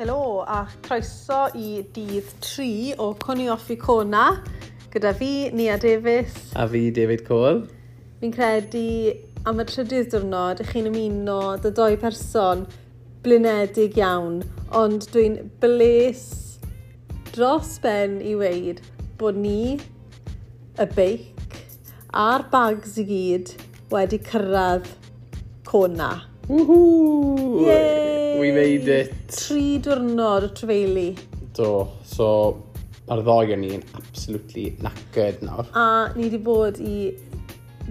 Helo a croeso i dydd 3 o Cwni Offi Cona gyda fi, Nia Davies. A fi, David Cole. Fi'n credu am y trydydd diwrnod ych chi'n ymuno dy doi person blinedig iawn, ond dwi'n bles dros ben i weid bod ni, y beic, a'r bags i gyd wedi cyrraedd Cona. Woohoo! We made it! Tri diwrnod o trefeili. Do, so ar ddoi o'n i'n absolutely knackered nawr. A ni wedi bod i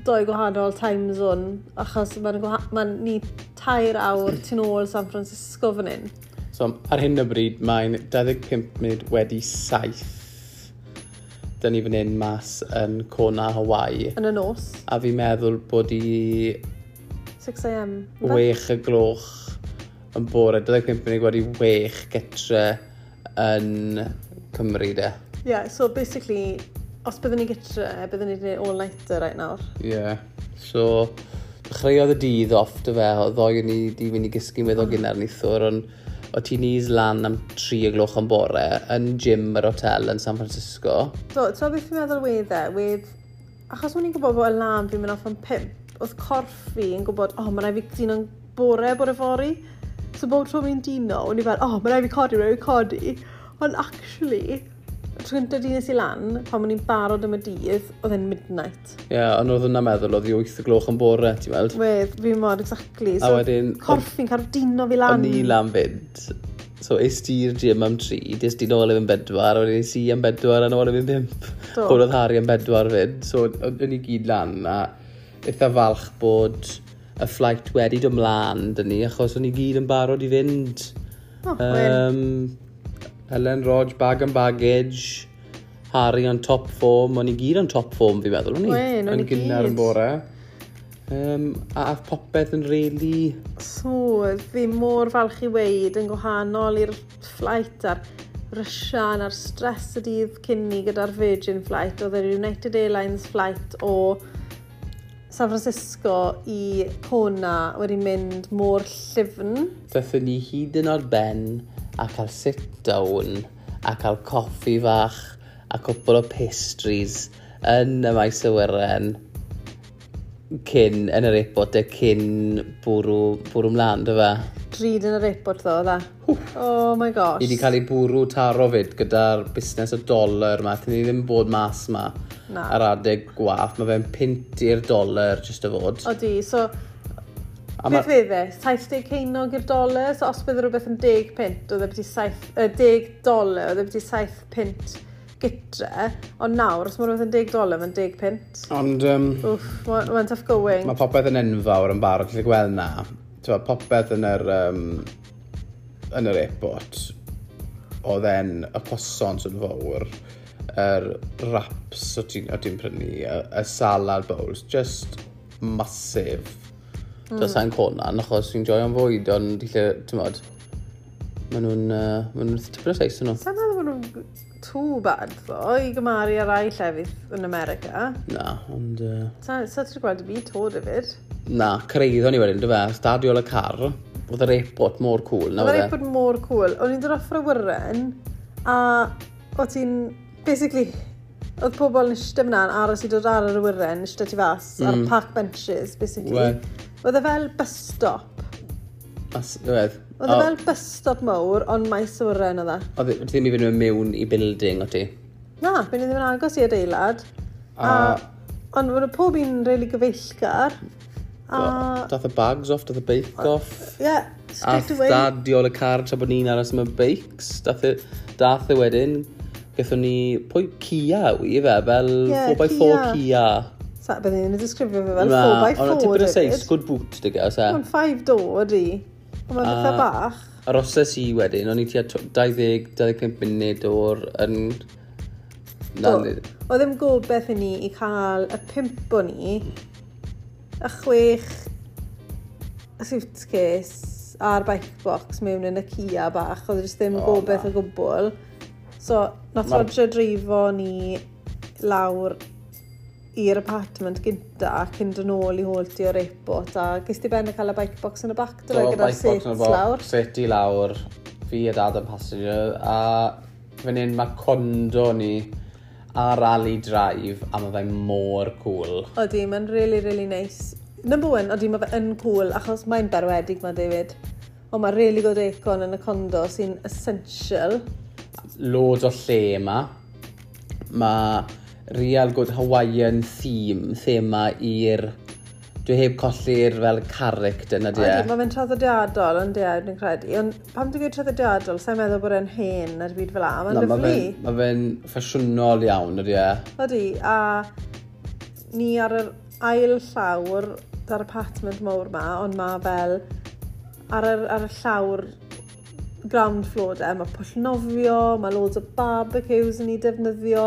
doi gwahanol time zone, achos mae'n ma ni tair awr tu ôl San Francisco fan hyn. So ar hyn o bryd mae'n 25 munud wedi saith. dyn ni fan hyn mas yn Kona, Hawaii. Yn y nos. A fi'n meddwl bod i 6am. Wech y gloch yn bore. Dydw i'n cwmpa ni gwedi 6 getre yn Cymru de. Ie, yeah, so basically, os byddwn ni getre, byddwn ni wedi all-nighter right nawr. Ie, yeah. so dechreuodd y dydd off dy fe, o ddoi ni di fynd i gysgu meddwl gynnar nithwr, ond o ti nis lan am 3 o gloch yn bore yn gym yr hotel yn San Francisco. Do, ti'n beth fi'n meddwl wedd e? Wedd, achos o'n i'n gwybod bod y lan fi'n mynd off am 5, oedd corff fi yn gwybod, oh, mae rai fi dyn bore bore fori. So bob tro fi'n dino, o'n i fel, oh, mae rai fi codi, mae rai fi codi. Ond actually, tro gyntaf di i lan, pan o'n i'n barod am y dydd, oedd e'n midnight. Ie, yeah, ond oedd yna meddwl, oedd i 8 o gloch yn bore, ti'n weld? Wedd, fi'n mod, exactly. So, a wedyn... Corffi'n cael dino fi lan. O'n i lan fynd. So, es ti'r gym am 3, des di nôl efo'n bedwar, a wedyn es i am bedwar, a nôl efo'n 5. Do. Hwn oedd Harry am bedwar fyd, so o'n i gyd lan, a eitha falch bod y flight wedi dod mlaen dyn ni, achos o'n i gyd yn barod i fynd. Oh, um, Helen Rodge, bag and baggage, Harry on top form, o'n i gyd on top form fi'n meddwl, o'n i? Wen, o'n i gyd. Yn bore. Um, a ath popeth yn reili... So, fi mor falch i weid yn gwahanol i'r flight a'r rysian a'r stres y dydd cynni gyda'r Virgin Flight, oedd yr United Airlines flight o San Francisco i Kona wedi mynd môr llyfn. Dethon ni hyd yn o'r ben a cael sit down a cael coffi fach a cwpl o pastries yn y maes awyren cyn, yn yr e-bot, e cyn bwrw, bwrw mlaen, dy fe? Drid yn yr airport ddo, dda. Oh my gosh. I wedi cael ei bwrw taro fyd gyda'r busnes o dolar yma. Tyn ni ddim bod mas yma Na. Ar adeg gwaith, mae fe'n pint i'r dolar, jyst o fod. O di, so... A beth fydd e? 70 ceinog i'r dolar? So os bydd rhywbeth yn 10 pint, oedd e beth i 7... 10 dolar, oedd e beth 7 pint gytre, ond nawr, os mae rhywbeth yn 10 dolar, mae'n 10 pint. Ond... Um, Wff, mae'n ma tough going. Mae popeth yn enfawr yn barod, gallu gweld na. Tewa, popeth yn yr, um, yn yr airport, oedd e'n y poson sy'n fawr, yr wraps o ti'n ti prynu, y, y salad bowls, just masif. Mm. Does e'n conan, achos fi'n joio'n fwyd, ond dillai, ti'n modd, maen nhw'n, uh, maen nhw'n tipyn o seis yn nhw. Sa'n meddwl maen nhw'n too bad, ddo, i gymaru ar rai llefydd yn America. Na, ond... Uh... Ta, sa ti'n gweld y byd to, David? Na, creiddon ni wedyn, dy fe, stadiol y car, oedd yr airport mor cool. Oedd yr e? airport mor cool. O'n i'n dod off wyren, a o ti'n, basically, oedd pobl yn eistedd mlaen aros i dod ar yr awyren, eistedd tu fas, mm. ar park benches, basically. Oedd e fel bus stop. As, oedd? Oedd e o fel bus stop mawr, ond mae swren oedd e. Oedd e- ti ddim i fynd mewn i building o ti. Na, byn i ddim yn agos i adeilad. A... a ond fod y pob un really gyfeillgar. A... Dath y bags off, dath y beic off. Ie, yeah, straight away. A y car tra bod ni'n aros am y beics. Dath y, dath y wedyn, gathon ni, pwy Kia wy fe, fel 4x4 Kia. Kia. Sa, byddwn ni'n disgrifio fe fel 4x4. Ond tipyn o seis, good boot, dy gael, se. Ond 5 door, di. Mae'n eitha bach. Aroses i wedyn, o'n i tua 20-25 munud o'r... Yn... Na, Do, o ddim gobeith i ni i cael y pimp o ni, y chwech suitcase a'r bike box mewn yn y Kia bach, oedd jyst ddim oh, gobeith o gwbl. So, nath Roger dreifo ni lawr i'r apartment gynta cyn dyn ôl i hôl ti o'r airport a gys ti ben cael y bike box yn y bac dyna gyda'r sets lawr. Set i lawr, fi a dad yn passenger a fan hyn mae condo ni ar rally drive a mae fe mor cool. Odi, mae'n really, really nice. Number one, odi, mae fe yn cool achos mae'n berwedig mae David. Ond mae'n really good aircon yn y condo sy'n essential. Load o lle yma. Mae real good Hawaiian theme, thema i'r... Dwi heb colli'r fel character na di e. Mae fe'n traddodiadol, ond ie, dwi'n credu. Ond pam dwi'n gwneud traddodiadol, sa'n meddwl bod e'n hen na byd fel la. Mae'n no, lyflu. Mae fe'n ma fe ffasiynol iawn, ydy e. Ydy, a ni ar yr ail llawr, dar apartment mawr ma, ond mae fel ar, yr, ar y llawr ground floor de, mae pwll nofio, mae loads o barbecues yn ei defnyddio,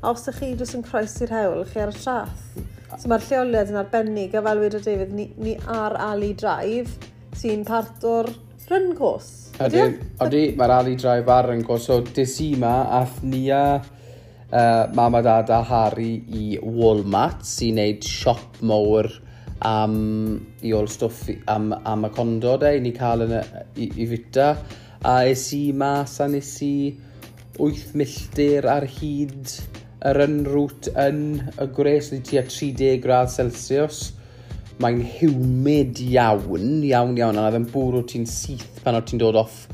a os ydych chi jyst yn croesi'r hewl, chi ar y trath. So mae'r lleoliad yn arbennig, a fel wedi David, ni, ni ar Ali Drive, sy'n part o'r run course. Ydy, ydy, mae'r Ali Drive ar run course, so dis i ma, ath ni a uh, mam a dad a Harry i Walmart sy'n neud siop mowr am i ôl stwff am, am y condo de, i ni cael yn, i, i fita A es i mas a nes i 8 milltir ar hyd yr unrwt yn y gwres wedi tua 30 grad Celsius. Mae'n humid iawn, iawn, iawn, a yn bwrw ti'n syth pan oedd ti'n dod off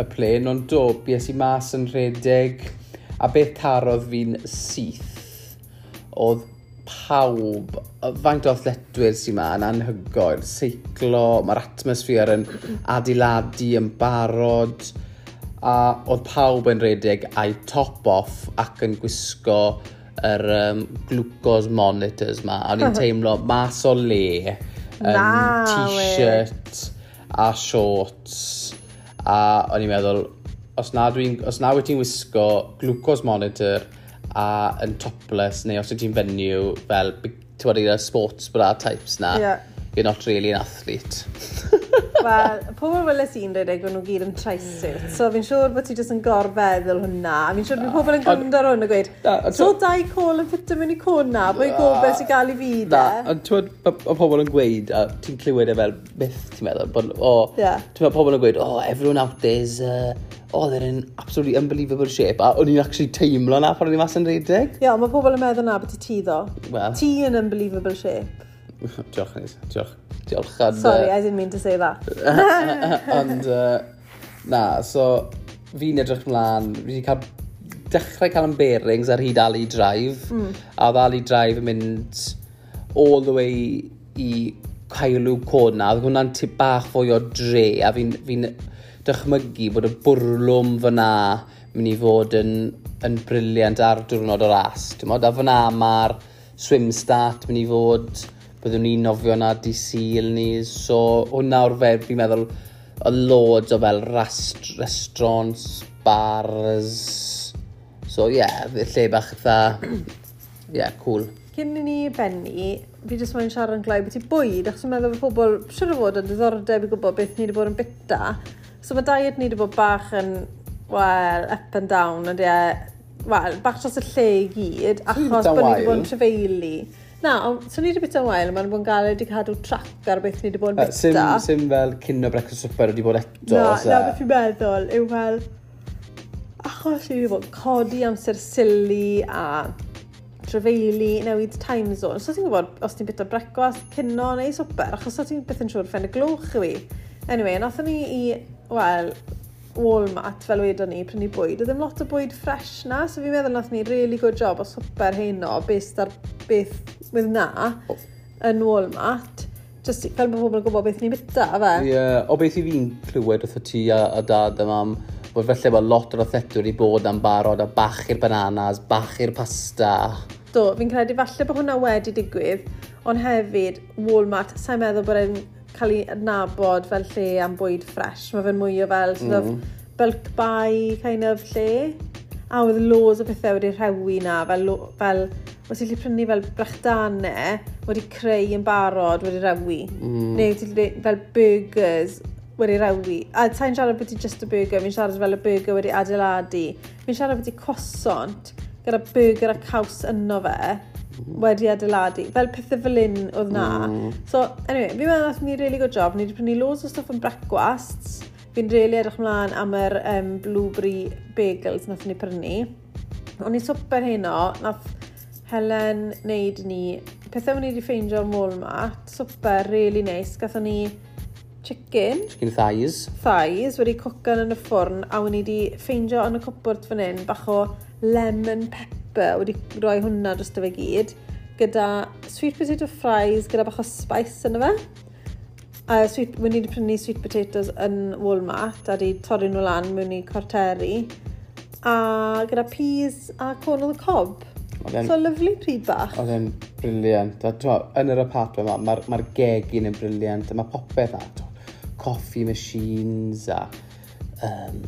y plen, ond do, bies i mas yn rhedeg, a beth tarodd fi'n syth oedd pawb, faint o athletwyr sy'n ma yn anhygoel, seiclo, mae'r atmosffer yn adeiladu yn barod, a oedd pawb yn redeg a'i top-off ac yn gwisgo yr um, glucose monitors ma. A o'n i'n teimlo mas o le, um, t-shirt a shorts, a o'n i'n meddwl, os na, dwi, os na wyt ti'n wisgo glucose monitor, a yn topless, neu os ti'n fenyw fel, ti'n bod i'r sports bra types na, yeah. you're not really an athlete. Wel, pobl fel ys i'n rhedeg, e, nhw gyd yn traesuit. So fi'n siŵr bod ti jyst yn gorfeddwl hwnna. A fi'n siŵr bod pobl yn gwrando ar hwn a gweud, so dau col yn ffit yn mynd i cona, bwy gobe sy'n gael i fi de. Na, ond ti'n o pobl yn gweud, a ti'n clywed e fel myth, ti'n meddwl, bod, o, ti'n meddwl pobl yn gweud, oh, everyone out there is uh, oedd e'n absolutely unbelievable shape, a o'n i'n actually teimlo na pan o'n i'n mas yn redig. Ie, yeah, mae pobl yn meddwl na bod ti ti ddo. Wel. Ti yn unbelievable shape. diolch, Nis. Diolch. Diolch. And, Sorry, uh, I didn't mean to say that. Ond, uh, na, so, fi'n edrych mlaen, fi wedi cael dechrau cael yn bearings ar hyd Ali Drive, mm. a oedd Ali Drive yn mynd all the way i Caelw Cona, oedd hwnna'n tip bach fwy o dre, a fi'n fi, n, fi n dychmygu bod y bwrlwm fyna mynd i fod yn, yn briliant ar diwrnod o ras. Dim ond, a fyna mae'r swim start mynd i fod, byddwn ni'n nofio na di syl ni, so hwnna o'r fe, fi'n meddwl, y loads o fel rast, restaurants, bars, so ie, yeah, lle bach eitha, ie, yeah, cool. Cyn i ni benni, fi jyst mae'n siarad yn glai beth i bwyd, achos yn meddwl bod pobl siwr o fod yn diddordeb i gwybod beth ni wedi bod yn bita, So mae diet ni wedi bod bach yn, well, up and down, ydy e. Wel, bach dros y lle i gyd, achos bod ni wedi bod yn trefeili. Na, ond so ni wedi bita wael, mae'n bod yn gael wedi cadw trac ar beth ni wedi bod yn bita. Sim, sim fel cyn o breakfast super wedi bod eto. Na, se. na e. beth fi'n meddwl yw fel, achos ni wedi bod codi amser sili a trefeili, newid time zone. So ti'n gwybod, os ti'n bita brecwast, cynno neu swper, achos so ti'n byth yn siŵr ffen y glwch i fi. Anyway, nath ni i wel, Walmart, fel wedon ni, prynu bwyd. Oedd ddim lot o bwyd ffres na, so fi'n meddwl nath ni really good job o swper heno, beth ar beth with na, yn Walmart. Just fel bod pobl yn gwybod beth ni'n byta, fe? Ie, yeah, o beth i fi'n clywed wrth o ti a, a dad a mam, bod felly bod lot o'r athetwyr i bod am barod a bach i'r bananas, bach i'r pasta. Do, fi'n credu falle bod hwnna wedi digwydd, ond hefyd Walmart, sa'n meddwl bod e'n cael ei adnabod fel lle am bwyd ffres. Mae fe'n mwy o fel sort mm. of bulk buy kind of lle. A oedd loads o bethau wedi rhewi na, fel, fel os ti'n prynu fel brechdanau wedi creu yn barod wedi rewi. Mm. Neu fel burgers wedi rewi. A ta'n siarad beth i just a burger, fi'n siarad fel y burger wedi adeiladu. Fi'n siarad beth i cosont gyda burger a caws yno fe wedi adeiladu. Fel pethau fel un oedd na. Mm. So, anyway, fi'n meddwl nath ni really good job. Ni wedi prynu loads o stuff yn brecwast. Fi'n really edrych mlaen am yr um, blueberry bagels nath ni prynu. O'n i swper heno, nath Helen wneud ni pethau o'n i wedi ffeindio yn Walmart. Swper, really nice. Gathon ni chicken. Chicken thighs. Thighs wedi cwcan yn y ffwrn a wedi ffeindio yn y cwpwrt fan hyn bach o lemon pepper pepper wedi rhoi hwnna dros fe gyd gyda sweet potato fries gyda bach o spice yna fe. A sweet, mwyn i prynu sweet potatoes yn Walmart a di torri nhw lan mewn i corteri. A gyda peas a corn on the cob. Then, so lovely pryd bach. Oedd e'n briliant. Yn yr apartment yma, mae'r ma gegin yn briliant. Mae popeth at. Coffee machines a um,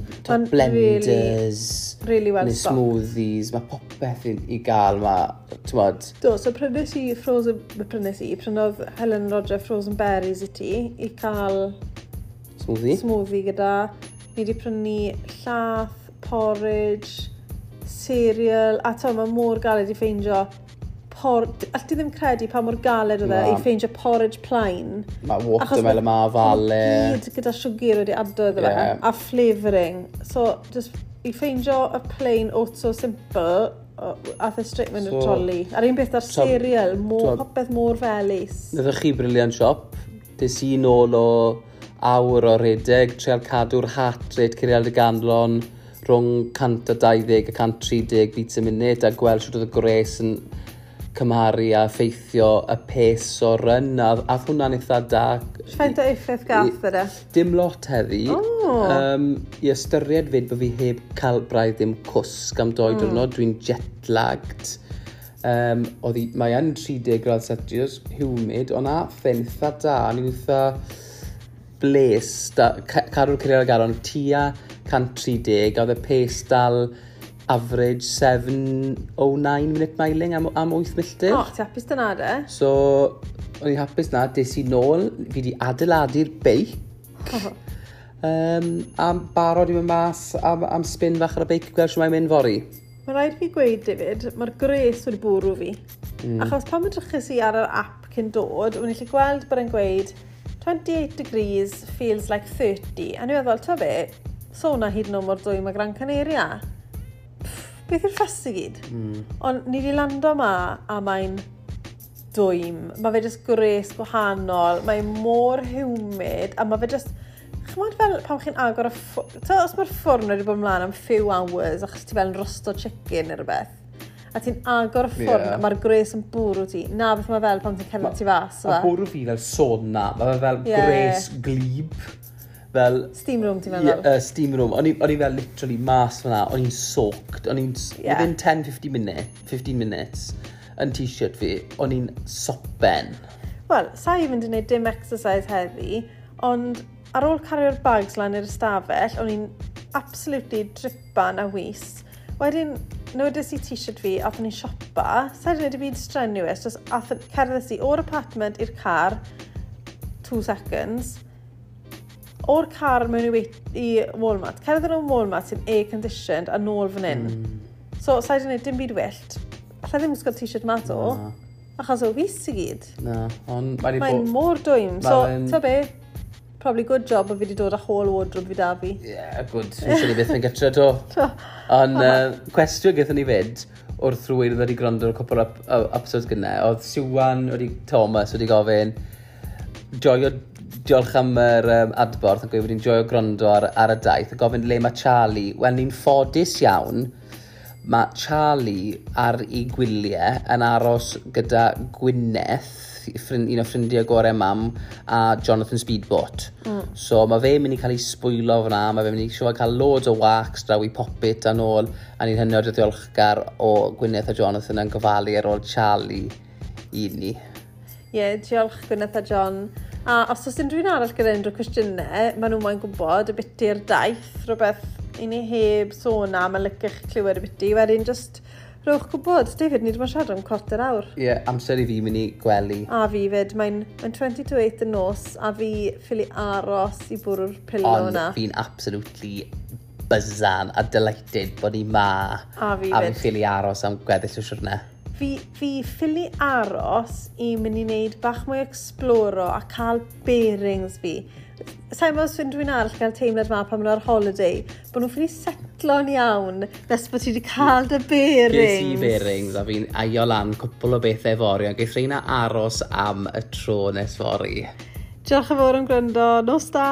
blenders, really, really well neu smoothies, mae popeth i, i gael ma, ti'n bod? Do, so prynes i frozen, prynes i, prynodd Helen Roger frozen berries i ti i cael smoothie, smoothie gyda. Ni wedi prynu llath, porridge, cereal, a to, mae mor galed i ffeindio por... All ti ddim credu pa mor galed oedd e i ffeindio porridge plain. Mae watermelon ma, fale. Gyd gyda siwgr wedi adrodd fe. Ie. A flavouring. So, just i ffeindio y plain oat so simple, o- ath y e straight mynd so, So, troli. Ar un beth ar t'od- cereal, mor, t'od- popeth mor felus. Nydych chi briliant siop. Dys i nôl o awr o redeg, treol cadw'r hat reit cyrial y ganlon rhwng 120 a 130 bits a munud a gweld sydd oedd y gres yn cymharu a effeithio y pes o ryn a ath hwnna'n eitha da. Faint o effaith gath yna? Dim lot heddi. Oh. Um, I ystyried fyd bod fi heb cael braidd ddim cwsg am doi mm. diwrnod, dwi'n jet lagged Um, oedd hi, mae yn 30 grad Celsius, humid, ond a ffyn eitha da, ni'n eitha bles, da, ca, carw'r cyrraedd garon tua 130, a oedd y pes dal average 7.09 minute miling am, am 8 milltir. O, oh, ti hapus dyna de? So, o'n i hapus na, des i nôl, fi di adeiladu'r beic. Um, am barod i mynd mas am, am spin fach ar y beic gweld sy'n mynd fori. Mae rhaid fi gweud, David, mae'r gres wedi bwrw fi. Mm. Achos pan edrychus i ar yr app cyn dod, o'n i gweld bod e'n gweud 28 degrees feels like 30. A ni'n meddwl, ta be, sôn so, na hyd yn oed mor dwy mae Gran Canaria beth yw'r ffas i gyd? Mm. Ond ni wedi lando ma, a mae'n dwym. Mae fe jyst gres gwahanol, mae mor humid, a mae fe jyst... Chymod fel pan chi'n agor y ffwrn... Ta, os mae'r ffwrn wedi bod ymlaen am few hours, achos ti fel yn rosto chicken neu rhywbeth, a ti'n agor y ffwrn, yeah. mae'r gres yn bwrw ti. Na beth mae fel pan ti'n cerdded ti fas. Mae bwrw fi fel sona, mae fel yeah. gres glib fel... Steam room, ti'n meddwl? Yeah, uh, steam room. O'n i, on i fel literally mas fyna, o'n i'n soaked. O'n i'n... Yeah. Within 10-15 minutes, 15 minutes yn t-shirt fi, o'n i'n sopen. Wel, sa i fynd i wneud dim exercise heddi, ond ar ôl cario'r bags lan i'r stafell, o'n i'n absolutely dripan a wis. Wedyn, nodys i t-shirt fi, ath o'n i'n siopa, sa'n wneud i byd strenuous, just ath cerdded i o'r apartment i'r car, two seconds, o'r car mewn i, i Walmart, cerdded nhw'n Walmart sy'n air-conditioned a nôl fan hyn. Mm. So, sa'i di wneud dim byd wyllt. Alla ddim wisgo t-shirt mat o, no. achos o fus i gyd. Na, ond mae'n bod... mor dwym, so, yn... ta be, probably good job o fi wedi dod â hôl wardrobe fi da fi. Ie, yeah, good. Nes i beth yn gytra to. Ond, uh, cwestiwn gyda ni fyd, wrth rwy'n wedi gwrando ar cwpl o episodes gyda, oedd Siwan wedi Thomas wedi gofyn, joio diolch am yr um, adborth, ac wedi'n joio gwrando ar, ar y daith, a gofyn le mae Charlie. Wel, ni'n ffodus iawn, mae Charlie ar ei gwyliau yn aros gyda Gwyneth, ffrind, un o ffrindiau gorau mam, a Jonathan Speedbot. Mm. So mae fe mynd i cael ei sbwylo fyna, mae fe mynd i siw cael loads o wax draw i popit a'n ôl, a ni'n hynod o ddiolchgar o Gwyneth a Jonathan yn gofalu ar ôl Charlie i ni. Ie, yeah, diolch Gwyneth a John. A os oes unrhyw un arall gyda unrhyw cwestiynau, maen nhw moyn gwybod y biti i'r daith, rhywbeth i ni heb sôn am, a lycach clywed y byty, wedyn just rhowch gwybod. David, ni ddim yn siarad am cwarter awr. Ie, yeah, amser i fi mynd i gwely. A fi fyd. Mae'n mae 20 to 8 y nos, a fi ffili aros i bwrw'r pilo Ond yna. Ond fi'n absolutely byzan a delighted bod ni ma. A fi fyd. A fi'n ffili aros am gweddill y siwrnau fi, fi ffili aros i mynd i wneud bach mwy exploro a cael bearings fi. Sa'n meddwl sy'n dwi'n arall gael teimlad ma pan mae'n ar holiday, bod nhw'n ffili setlo'n iawn nes bod ti wedi cael dy bearings. Ges i bearings a fi'n aio lan cwpl o bethau fori, ond geith reina aros am y tro nes fori. Diolch yn fawr am gwrando. Nos da!